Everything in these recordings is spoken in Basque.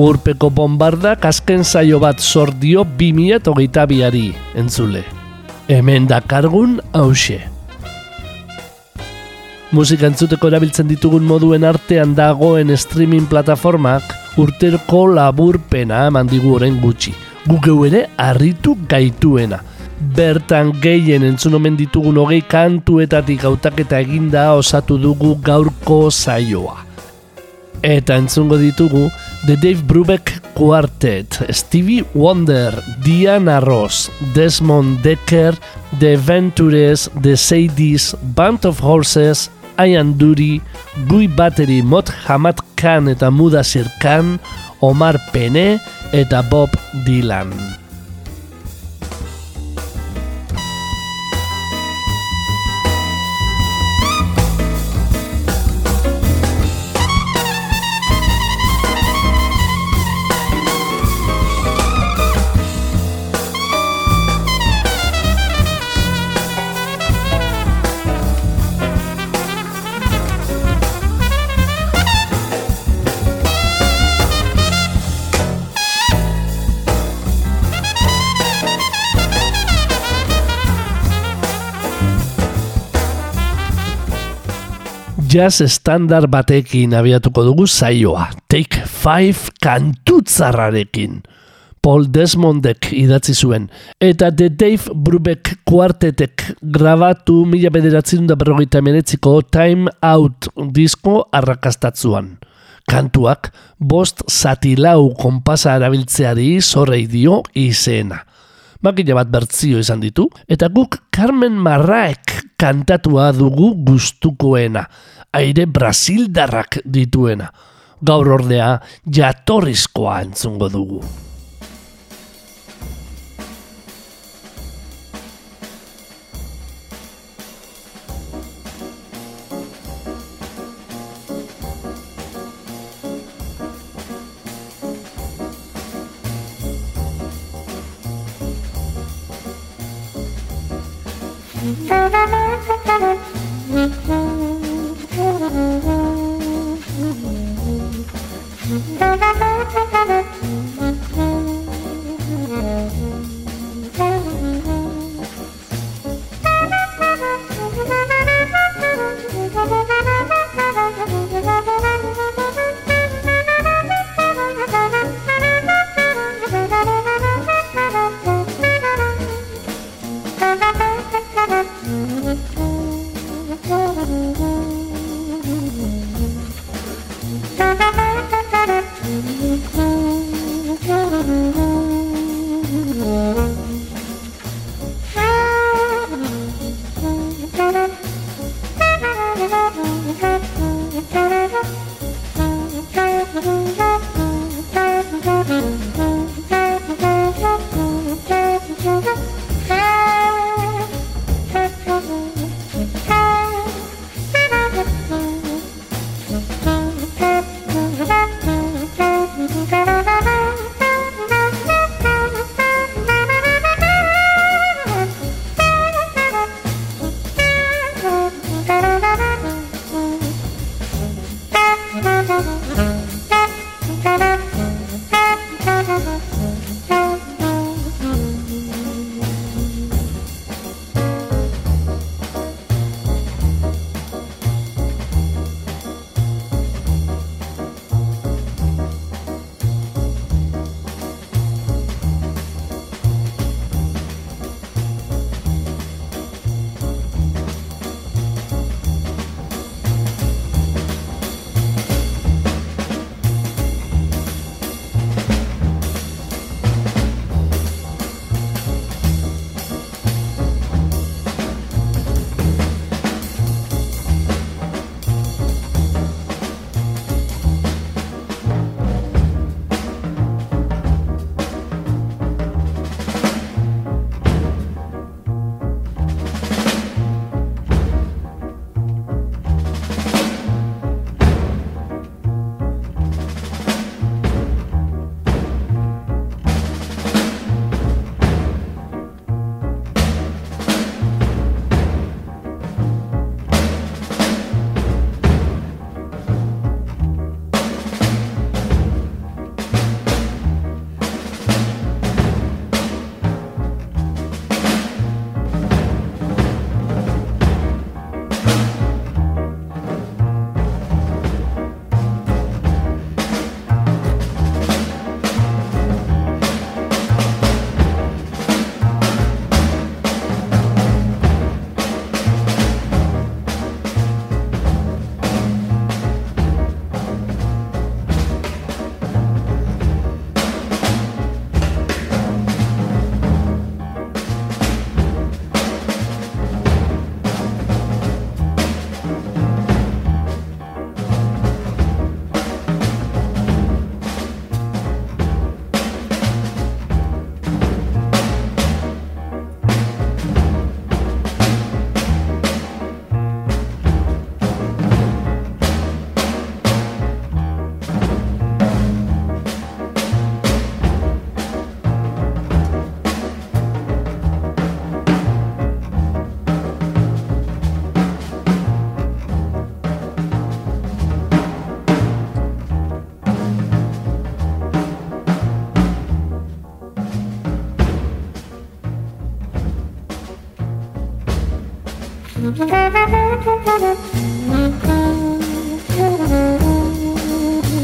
Urpeko bombardak azken saio bat sordio 2008 biari, entzule. Hemen dakargun hause. Musika entzuteko erabiltzen ditugun moduen artean dagoen streaming plataformak urterko laburpena eman digu orain gutxi. Gukeu ere harritu gaituena. Bertan gehien entzun omen ditugun hogei kantuetatik hautaketa eginda osatu dugu gaurko saioa. Eta entzungo ditugu The Dave Brubeck Quartet, Stevie Wonder, Diana Ross, Desmond Decker, The Ventures, The Sadies, Band of Horses, Ian Dury, Gui Battery, Mot Hamad Khan eta Muda Khan, Omar Pene eta Bob Dylan. Jazz standard batekin abiatuko dugu zaioa. Take 5 kantutzarrarekin. Paul Desmondek idatzi zuen. Eta The Dave Brubeck kuartetek grabatu mila bederatzen da berrogeita menetziko Time Out disko arrakastatzuan. Kantuak bost satilau konpasa erabiltzeari zorrei dio izena. Makina bat bertzio izan ditu, eta guk Carmen Marraek kantatua dugu gustukoena aire brasildarrak dituena. Gaur ordea jatorrizkoa entzungo dugu. Thank you. Thank you.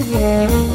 Yeah.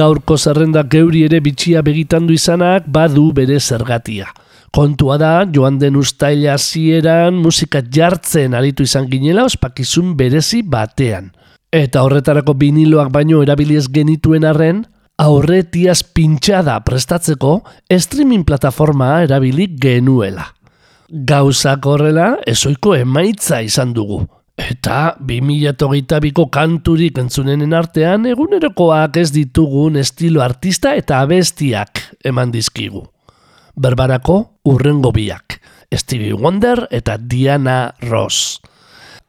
Gaurko zerrenda geuri ere bitxia begitandu izanak badu bere zergatia. Kontua da, joan den ustaila zieran musika jartzen aritu izan ginela ospakizun berezi batean. Eta horretarako biniloak baino erabiliez genituen arren, aurretiaz pintxada prestatzeko streaming plataforma erabilik genuela. Gauzak horrela, ezoiko emaitza izan dugu. Eta 2008ko kanturik entzunenen artean egunerokoak ez ditugun estilo artista eta abestiak eman dizkigu. Berbarako urrengo biak, Stevie Wonder eta Diana Ross.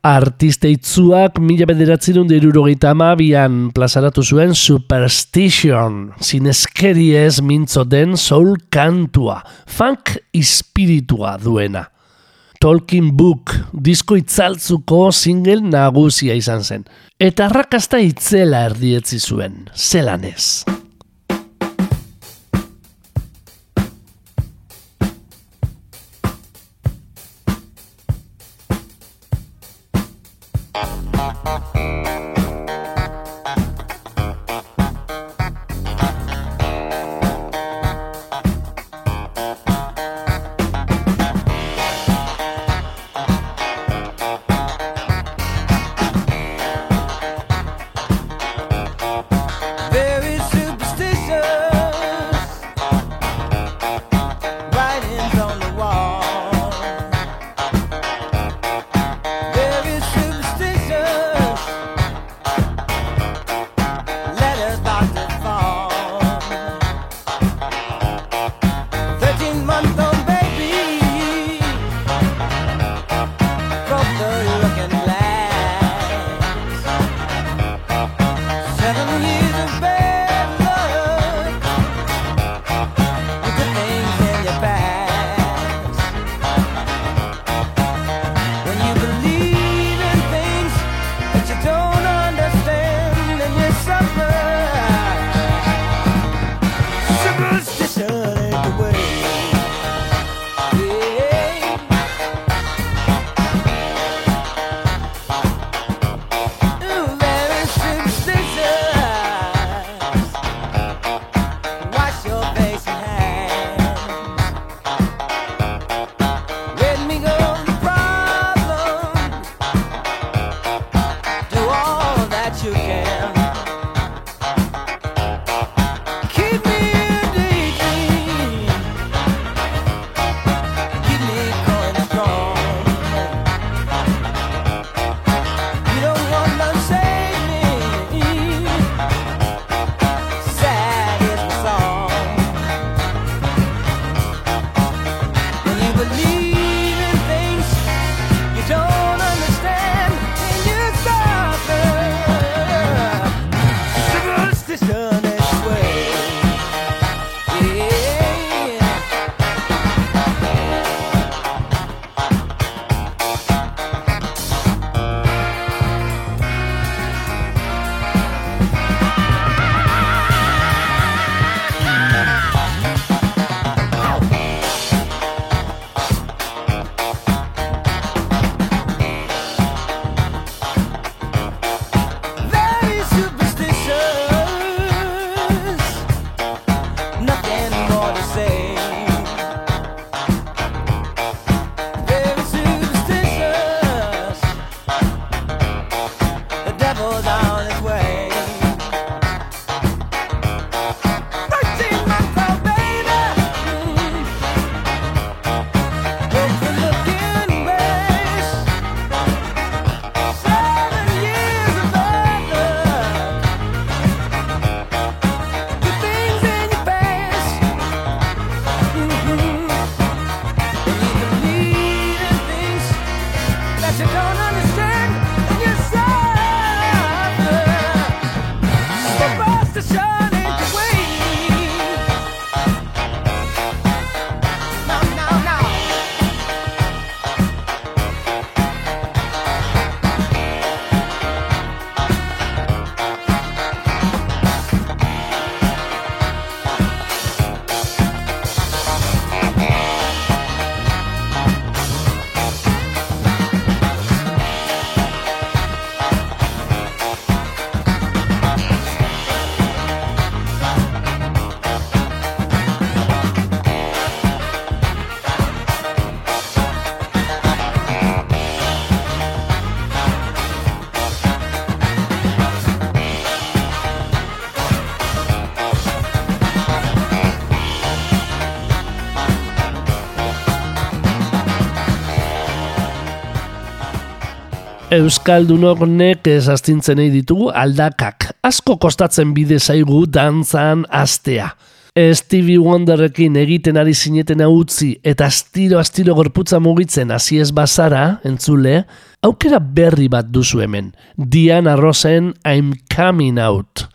Artista itzuak mila bederatzen dut irurogeita amabian plazaratu zuen Superstition, zinezkeri ez mintzo den soul kantua, funk espiritua duena. Talking Book disko itzaltzuko single nagusia izan zen. Eta arrakasta itzela erdietzi zuen, zelanez. Euskaldunok nekez astintzen nahi ditugu aldakak. Asko kostatzen bide zaigu dantzan astea. Stevie Wonderrekin egiten ari zinetena utzi eta astiro astiro gorputza mugitzen hasi ez bazara, entzule, aukera berri bat duzu hemen. Diana Rosen I'm Coming Out.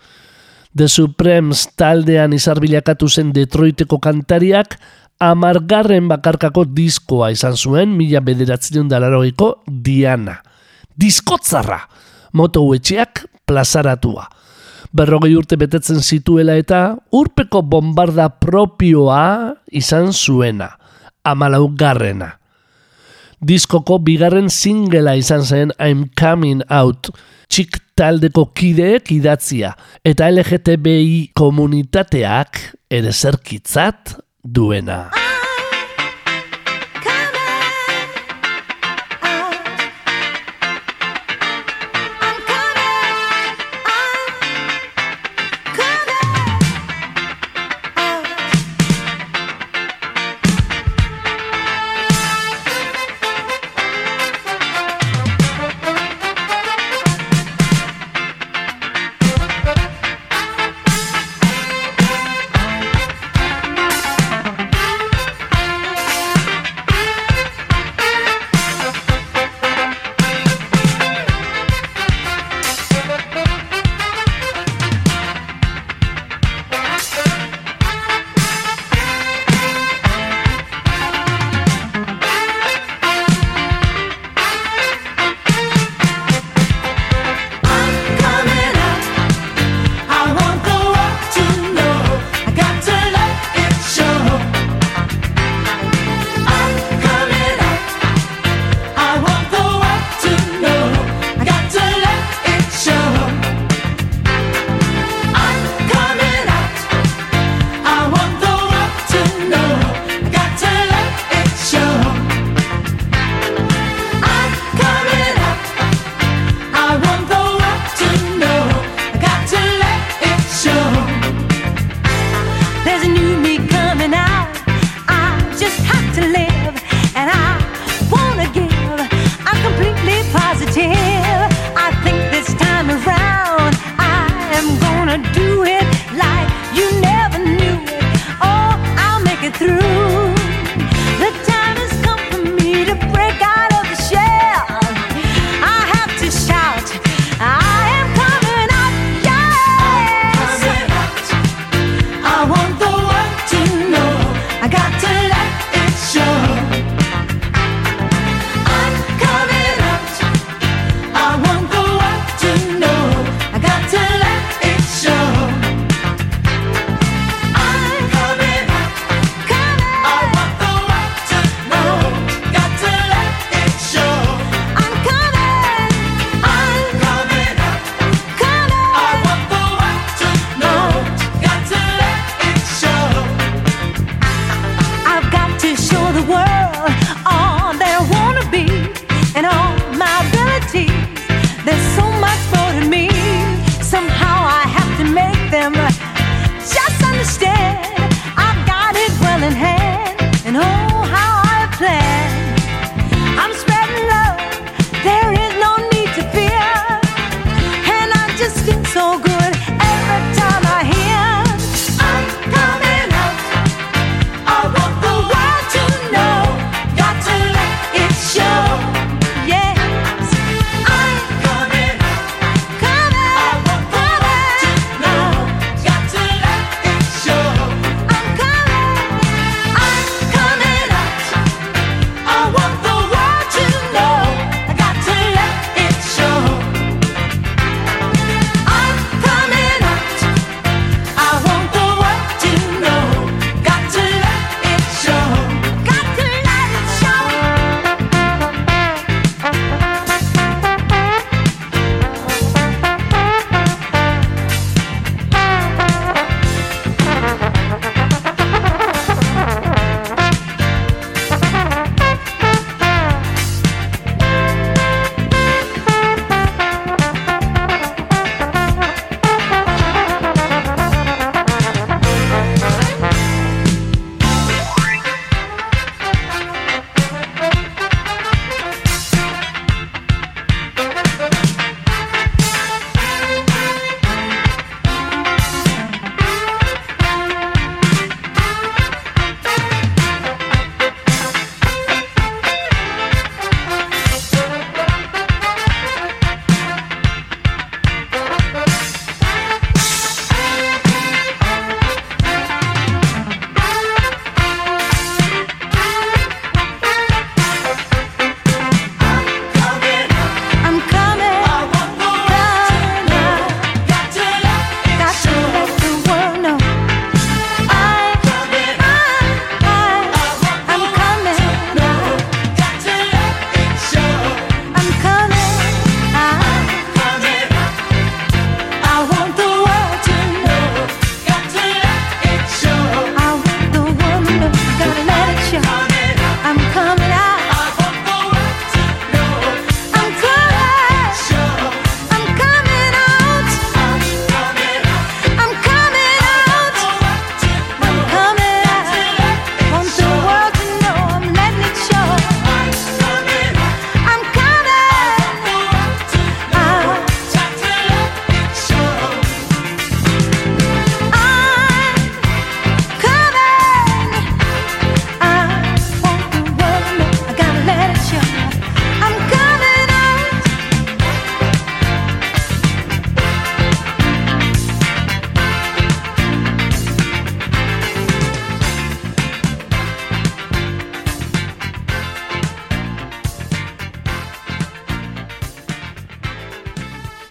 The Supremes taldean izarbilakatu zen Detroiteko kantariak amargarren bakarkako diskoa izan zuen mila bederatzen dalaroiko Diana. Diskotzarra! Moto huetxeak plazaratua. Berrogei urte betetzen zituela eta urpeko bombarda propioa izan zuena. Amalau garrena. Diskoko bigarren singela izan zen I'm Coming Out. Txik taldeko kideek idatzia eta LGTBI komunitateak ere zerkitzat duena.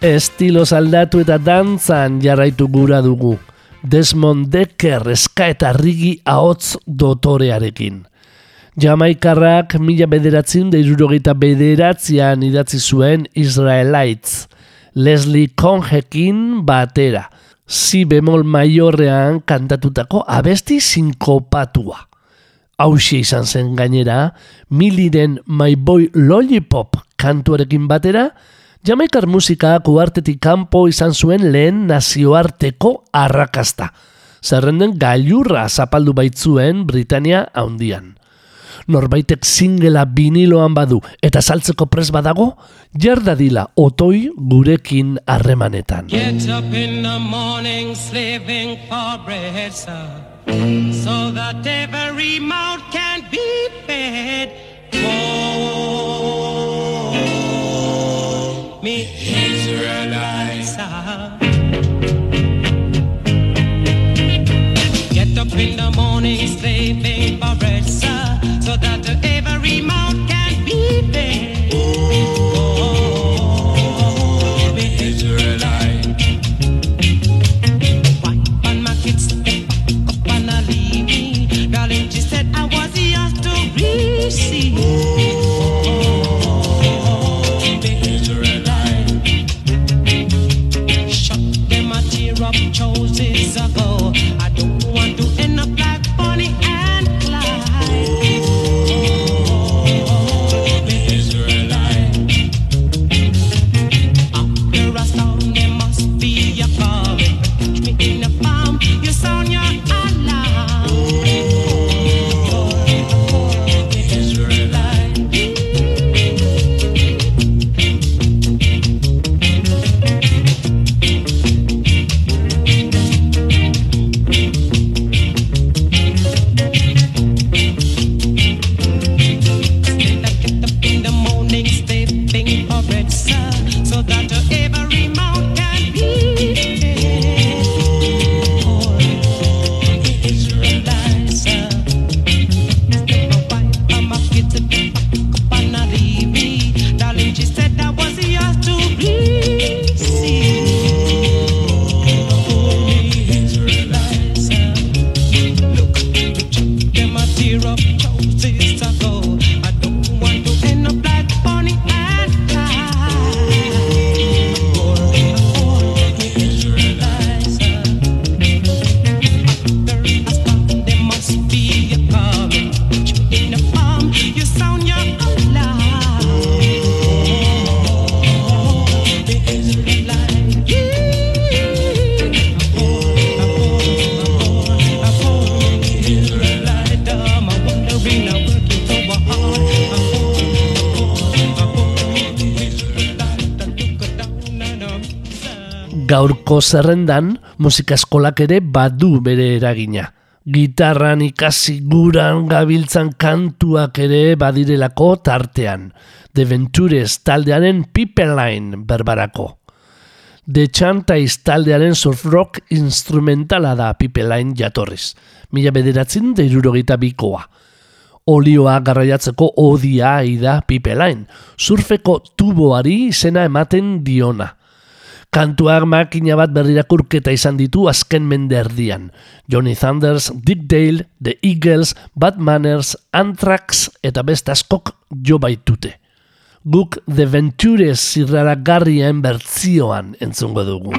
Estilo aldatu eta dantzan jarraitu gura dugu. Desmond Decker eska eta rigi ahotz dotorearekin. Jamaikarrak mila bederatzen da irurogeita bederatzean idatzi zuen Israelites. Leslie Conjekin batera. Si bemol maiorrean kantatutako abesti sinkopatua. Hauxe izan zen gainera, miliren My Boy Lollipop kantuarekin batera, Jamaikar musika kuartetik kanpo izan zuen lehen nazioarteko arrakasta. Zerrenden gailurra zapaldu baitzuen Britania haundian. Norbaitek singela biniloan badu eta saltzeko pres badago, jarda dila otoi gurekin harremanetan. Get up in the morning slaving for bread, sir, so that every mouth can be fed. Oh, me Gaurko zerrendan musika eskolak ere badu bere eragina. Gitarran ikasi guran gabiltzan kantuak ere badirelako tartean. The Ventures taldearen Pipeline berbarako. The Chantais taldearen surf rock instrumentala da Pipeline jatorriz. Mila bederatzen da irurogeita bikoa. Olioa garraiatzeko odia da Pipeline, surfeko tuboari izena ematen diona. Kantuak makina bat berrirakurketa izan ditu azken mende erdian. Johnny Thunders, Dick Dale, The Eagles, Bad Manners, Anthrax eta beste askok jo baitute. Guk The Ventures zirraragarrien bertzioan entzungo dugu.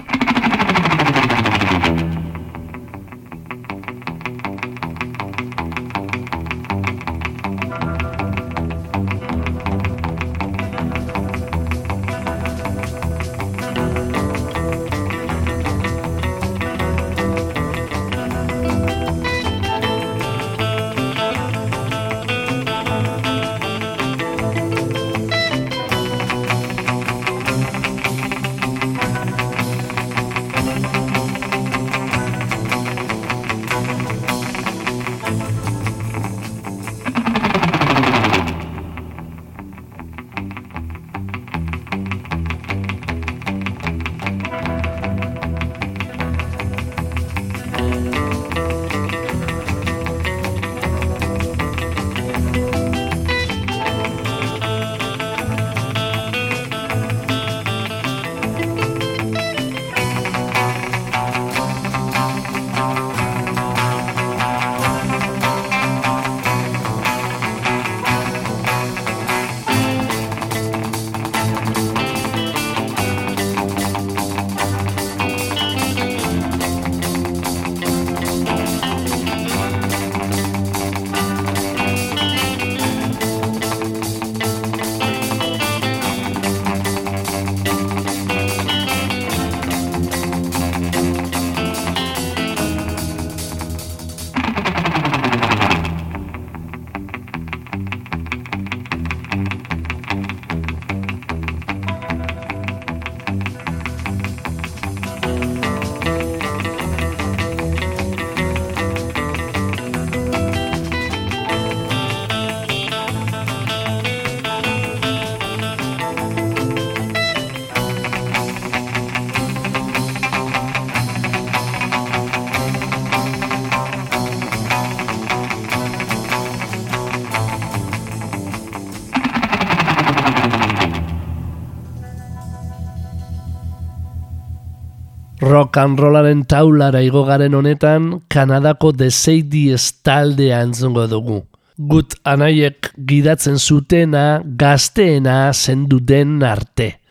Rock and rollaren taulara igogaren honetan, Kanadako The Sadies taldea entzungo dugu. Gut anaiek gidatzen zutena, gazteena zendu den arte.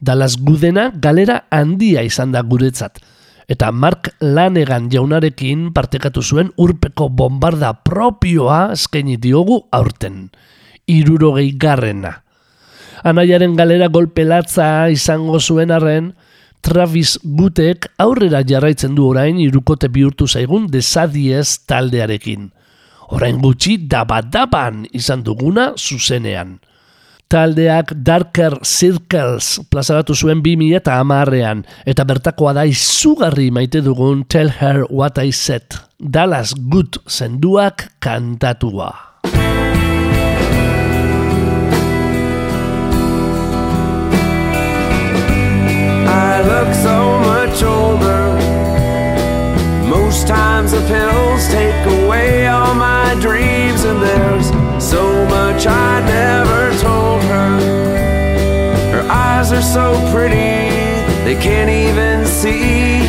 Dalaz gudena galera handia izan da guretzat. Eta Mark Lanegan jaunarekin partekatu zuen urpeko bombarda propioa eskaini diogu aurten. Irurogei garrena. Anaiaren galera golpelatza izango zuen arren, Travis Gutek aurrera jarraitzen du orain irukote bihurtu zaigun desadiez taldearekin. Orain gutxi dabadaban izan duguna zuzenean. Taldeak Darker Circles plazaratu zuen 2000 eta amarrean, eta bertakoa da izugarri maite dugun Tell Her What I Said. Dallas Good zenduak kantatua. I look so much older. Most times the pills take away all my dreams, and there's so much I never told her. Her eyes are so pretty, they can't even see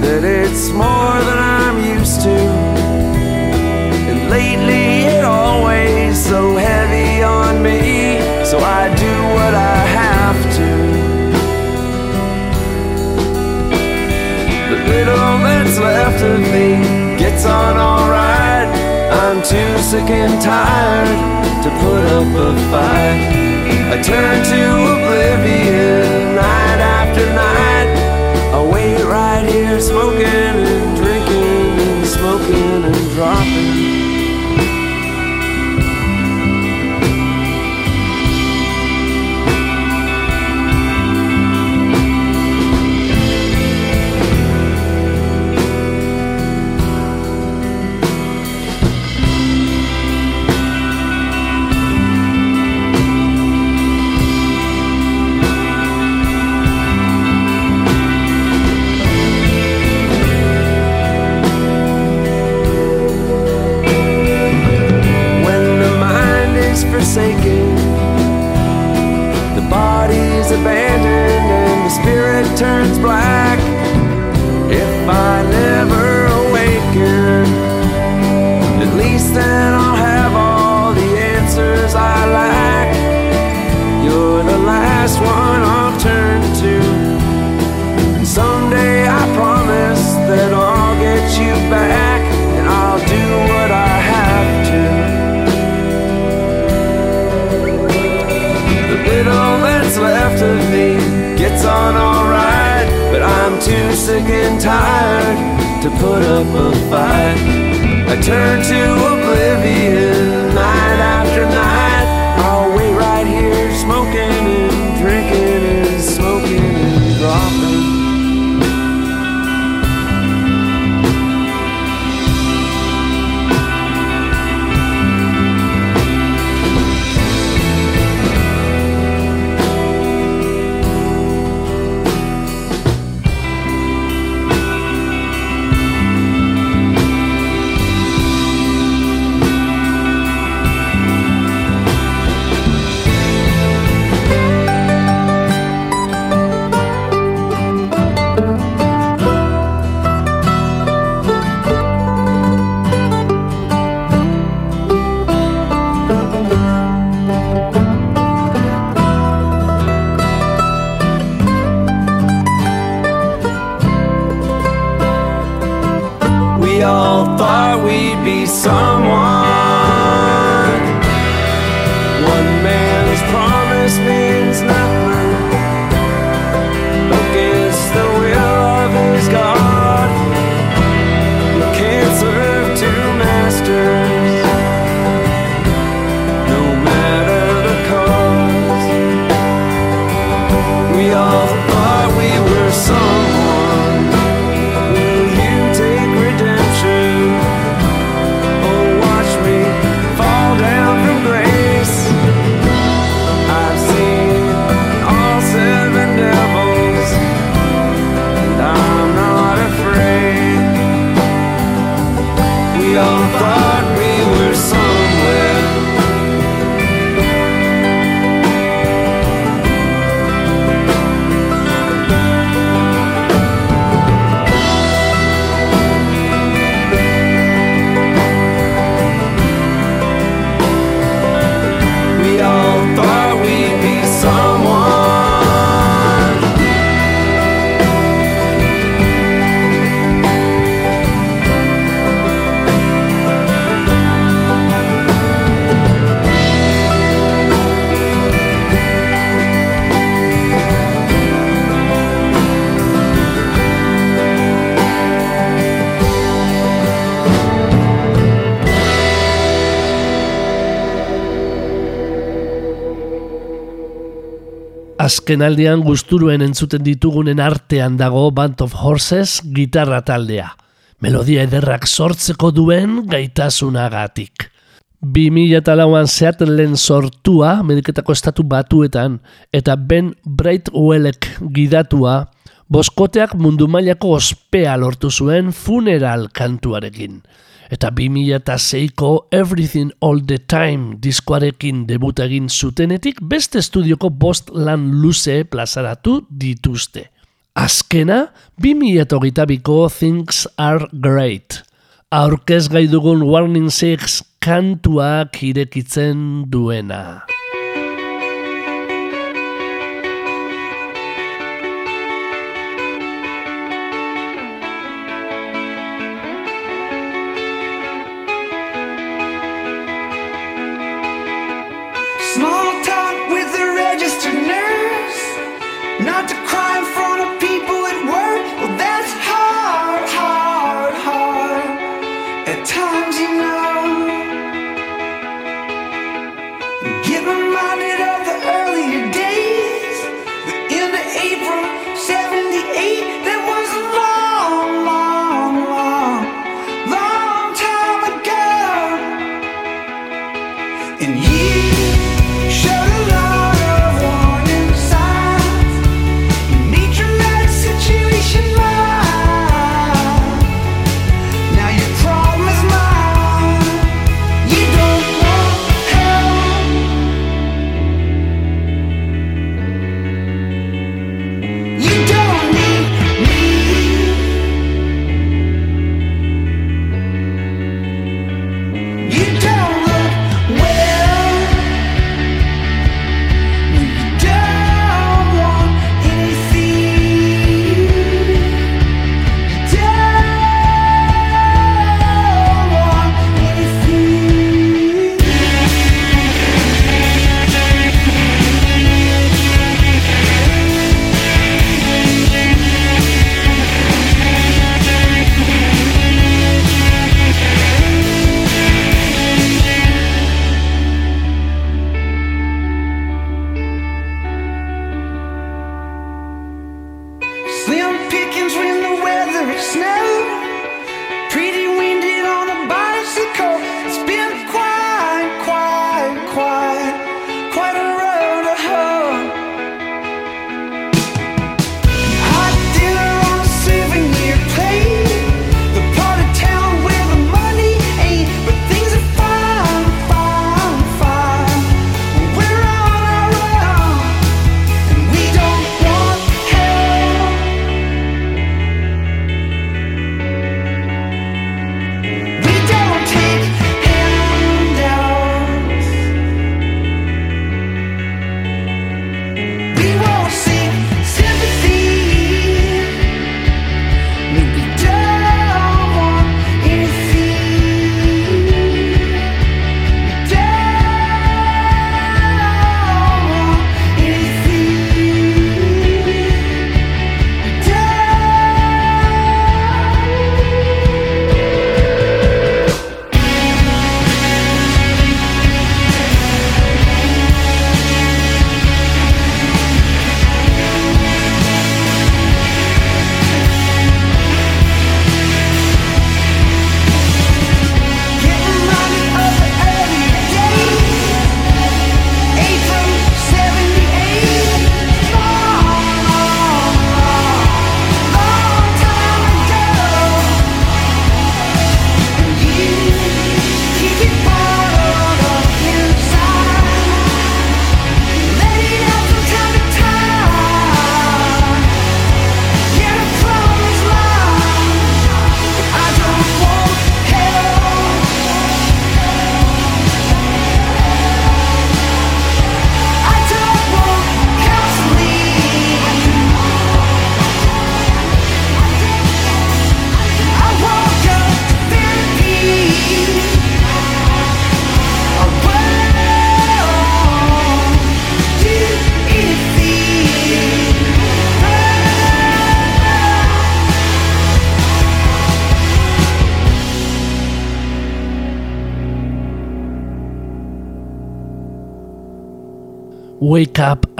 that it's more than I'm used to. And lately it always so heavy on me, so I do little that's left of me gets on alright. I'm too sick and tired to put up a fight. I turn to oblivion night after night. I wait right here smoking and drinking and smoking and dropping. to band. Too sick and tired to put up a fight. I turn to oblivion night after night. Azken aldian guzturuen entzuten ditugunen artean dago Band of Horses gitarra taldea. Melodia ederrak sortzeko duen gaitasunagatik. 2008an Seattleen sortua Ameriketako estatu batuetan eta Ben Brightwellek gidatua boskoteak mundu mailako ospea lortu zuen funeral kantuarekin eta 2006ko Everything All The Time diskoarekin debuta egin zutenetik beste estudioko bost lan luze plazaratu dituzte. Azkena, 2008ko Things Are Great. Aurkez gai dugun Warning Six kantuak irekitzen duena.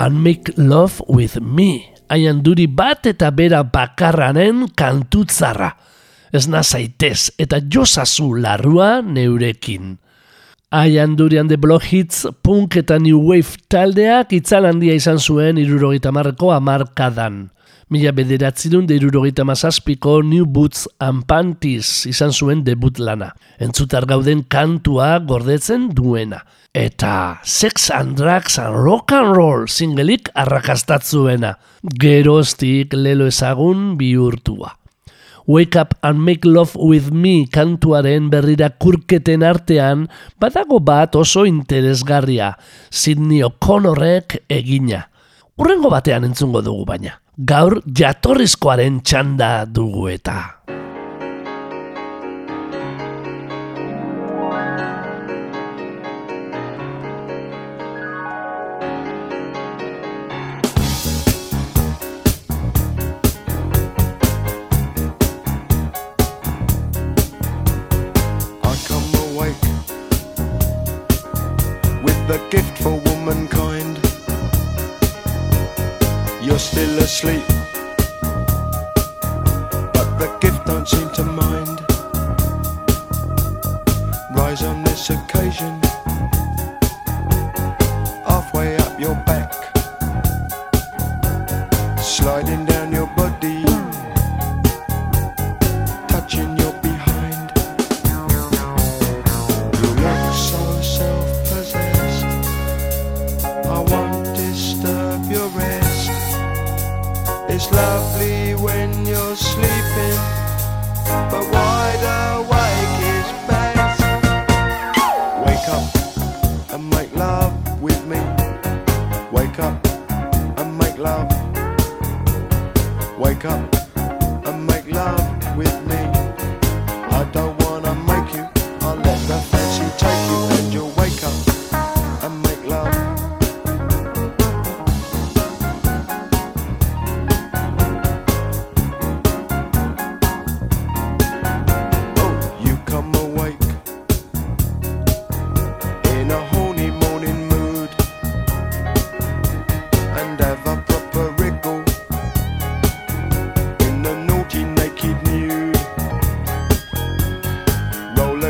And make love with me. Aian duri bat eta bera bakarranen kantutzarra. Ez nazaitez eta josazu larrua neurekin. Aian durian de blog hits punk eta new wave taldeak itzal handia izan zuen irurogeita marreko amarkadan. Mila bederatzilun de irurogeita mazazpiko New Boots and Panties izan zuen debut lana. Entzutar gauden kantua gordetzen duena. Eta Sex and Drugs and Rock and Roll singelik arrakastatzuena. Geroztik lelo ezagun bihurtua. Wake Up and Make Love With Me kantuaren berrira kurketen artean badago bat oso interesgarria, Sidney O'Connorrek egina. Urrengo batean entzungo dugu baina. Gaur jatorrizkoaren txanda dugu eta.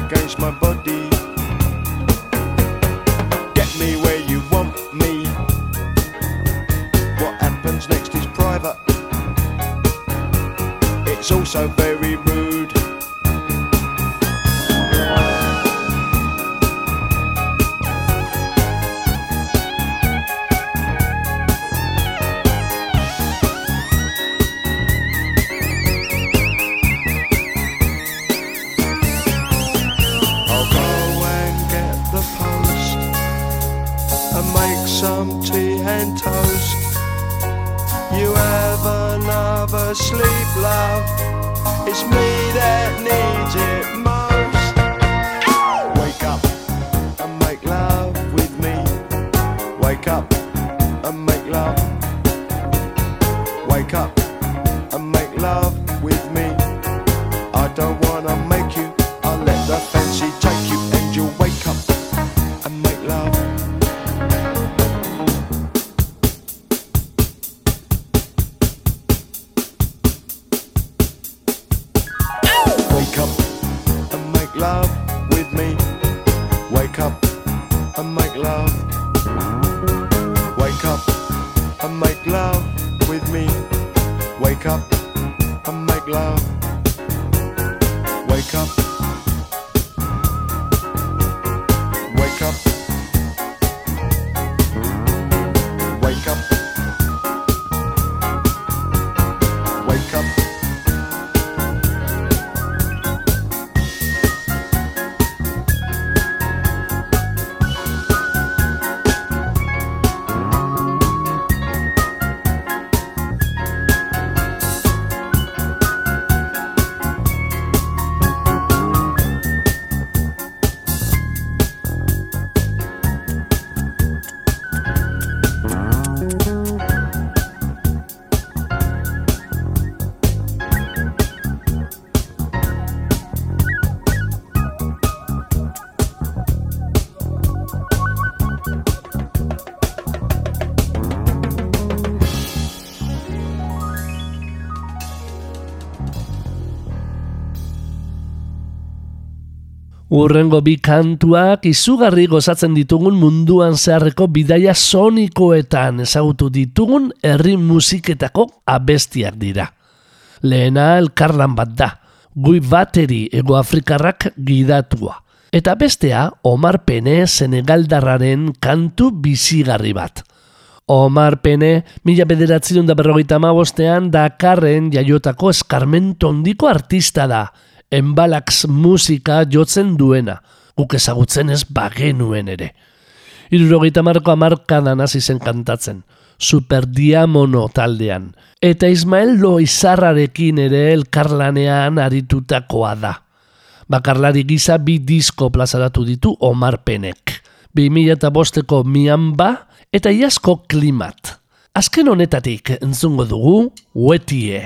Against my body. Get me where you want me. What happens next is private. It's also very rude. Urrengo bi kantuak izugarri gozatzen ditugun munduan zeharreko bidaia sonikoetan ezagutu ditugun herri musiketako abestiak dira. Lehena elkarlan bat da, gui bateri egoafrikarrak gidatua. Eta bestea, Omar Pene Senegaldarraren kantu bizigarri bat. Omar Pene, mila bederatzen da berrogeita bostean Dakarren jaiotako eskarmento hondiko artista da, enbalax musika jotzen duena, guk ezagutzen ez bagenuen ere. Irurogeita marko amarkadan hasi zen kantatzen, superdiamono taldean, eta Ismael Loizarrarekin ere elkarlanean aritutakoa da. Bakarlari gisa bi disko plazaratu ditu Omar Penek. 2000 eta bosteko mianba eta iasko klimat. Azken honetatik entzungo dugu, Wetie.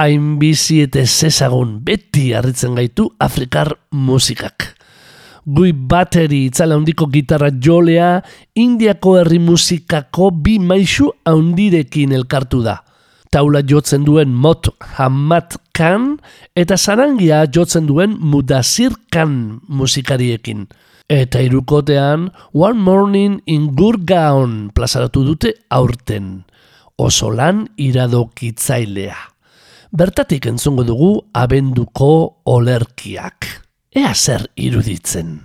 Hain bizi eta zezagun beti harritzen gaitu Afrikar musikak. Gui bateri itzala handiko gitarra jolea, Indiako herri musikako bi maisu handirekin elkartu da. Taula jotzen duen Mot Hamad Khan eta Sarangia jotzen duen Mudasir Khan musikariekin. Eta irukotean One Morning in Gurgaon plazaratu dute aurten. Oso lan iradokitzailea. Bertatik entzungo dugu abenduko olerkiak. Ea zer iruditzen.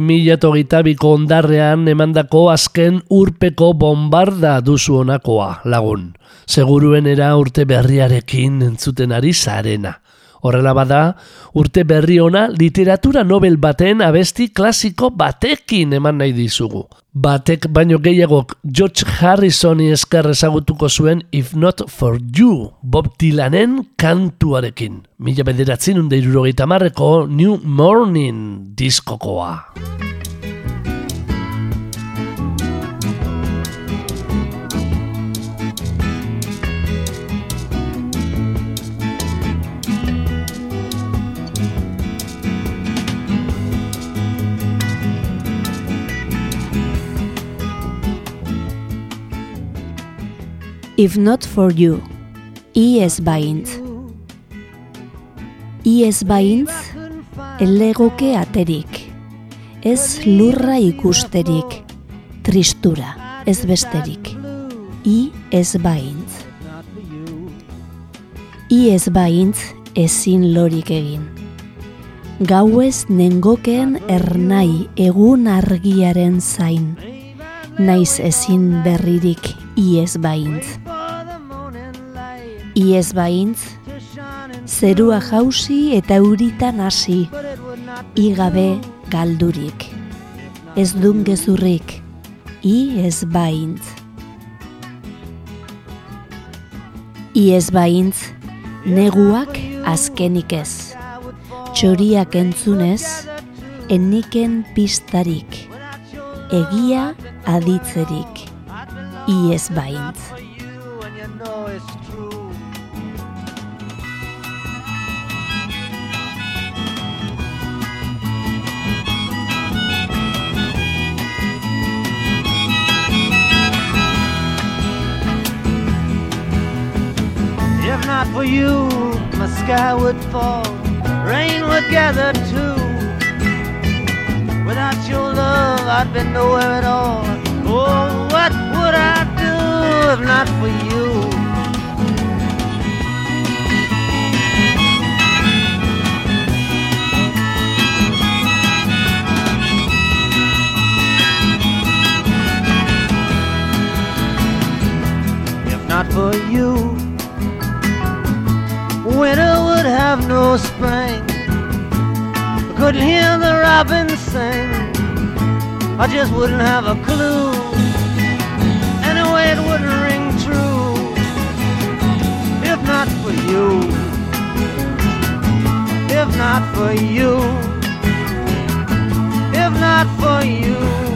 2008ko ondarrean emandako azken urpeko bombarda duzu honakoa lagun. Seguruenera urte berriarekin entzuten ari zarena. Horrela bada, urte berri ona literatura nobel baten abesti klasiko batekin eman nahi dizugu. Batek baino gehiagok George Harrisoni esker ezagutuko zuen If Not For You, Bob Dylanen kantuarekin. Mila bederatzen unde irurogeita marreko New Morning diskokoa. If not for you, iez baintz. Iez baintz, elegoke aterik. Ez lurra ikusterik, tristura, ez besterik. I ez baintz. I ez baintz ezin lorik egin. Gauez nengokeen ernai egun argiaren zain. Naiz ezin berririk iez baintz. Iez baintz, zerua jausi eta euritan hasi, igabe galdurik. Ez dun gezurrik, iez baintz. Iez baintz, neguak azkenik ez. Txoriak entzunez, eniken pistarik. Egia aditzerik, iez baintz. If not for you, my sky would fall, rain would gather too. Without your love, I'd been nowhere at all. Oh, what would I do if not for you? If not for you, winter would have no spring. I couldn't hear the robin sing. I just wouldn't have a clue. For you. If not for you. If not for you.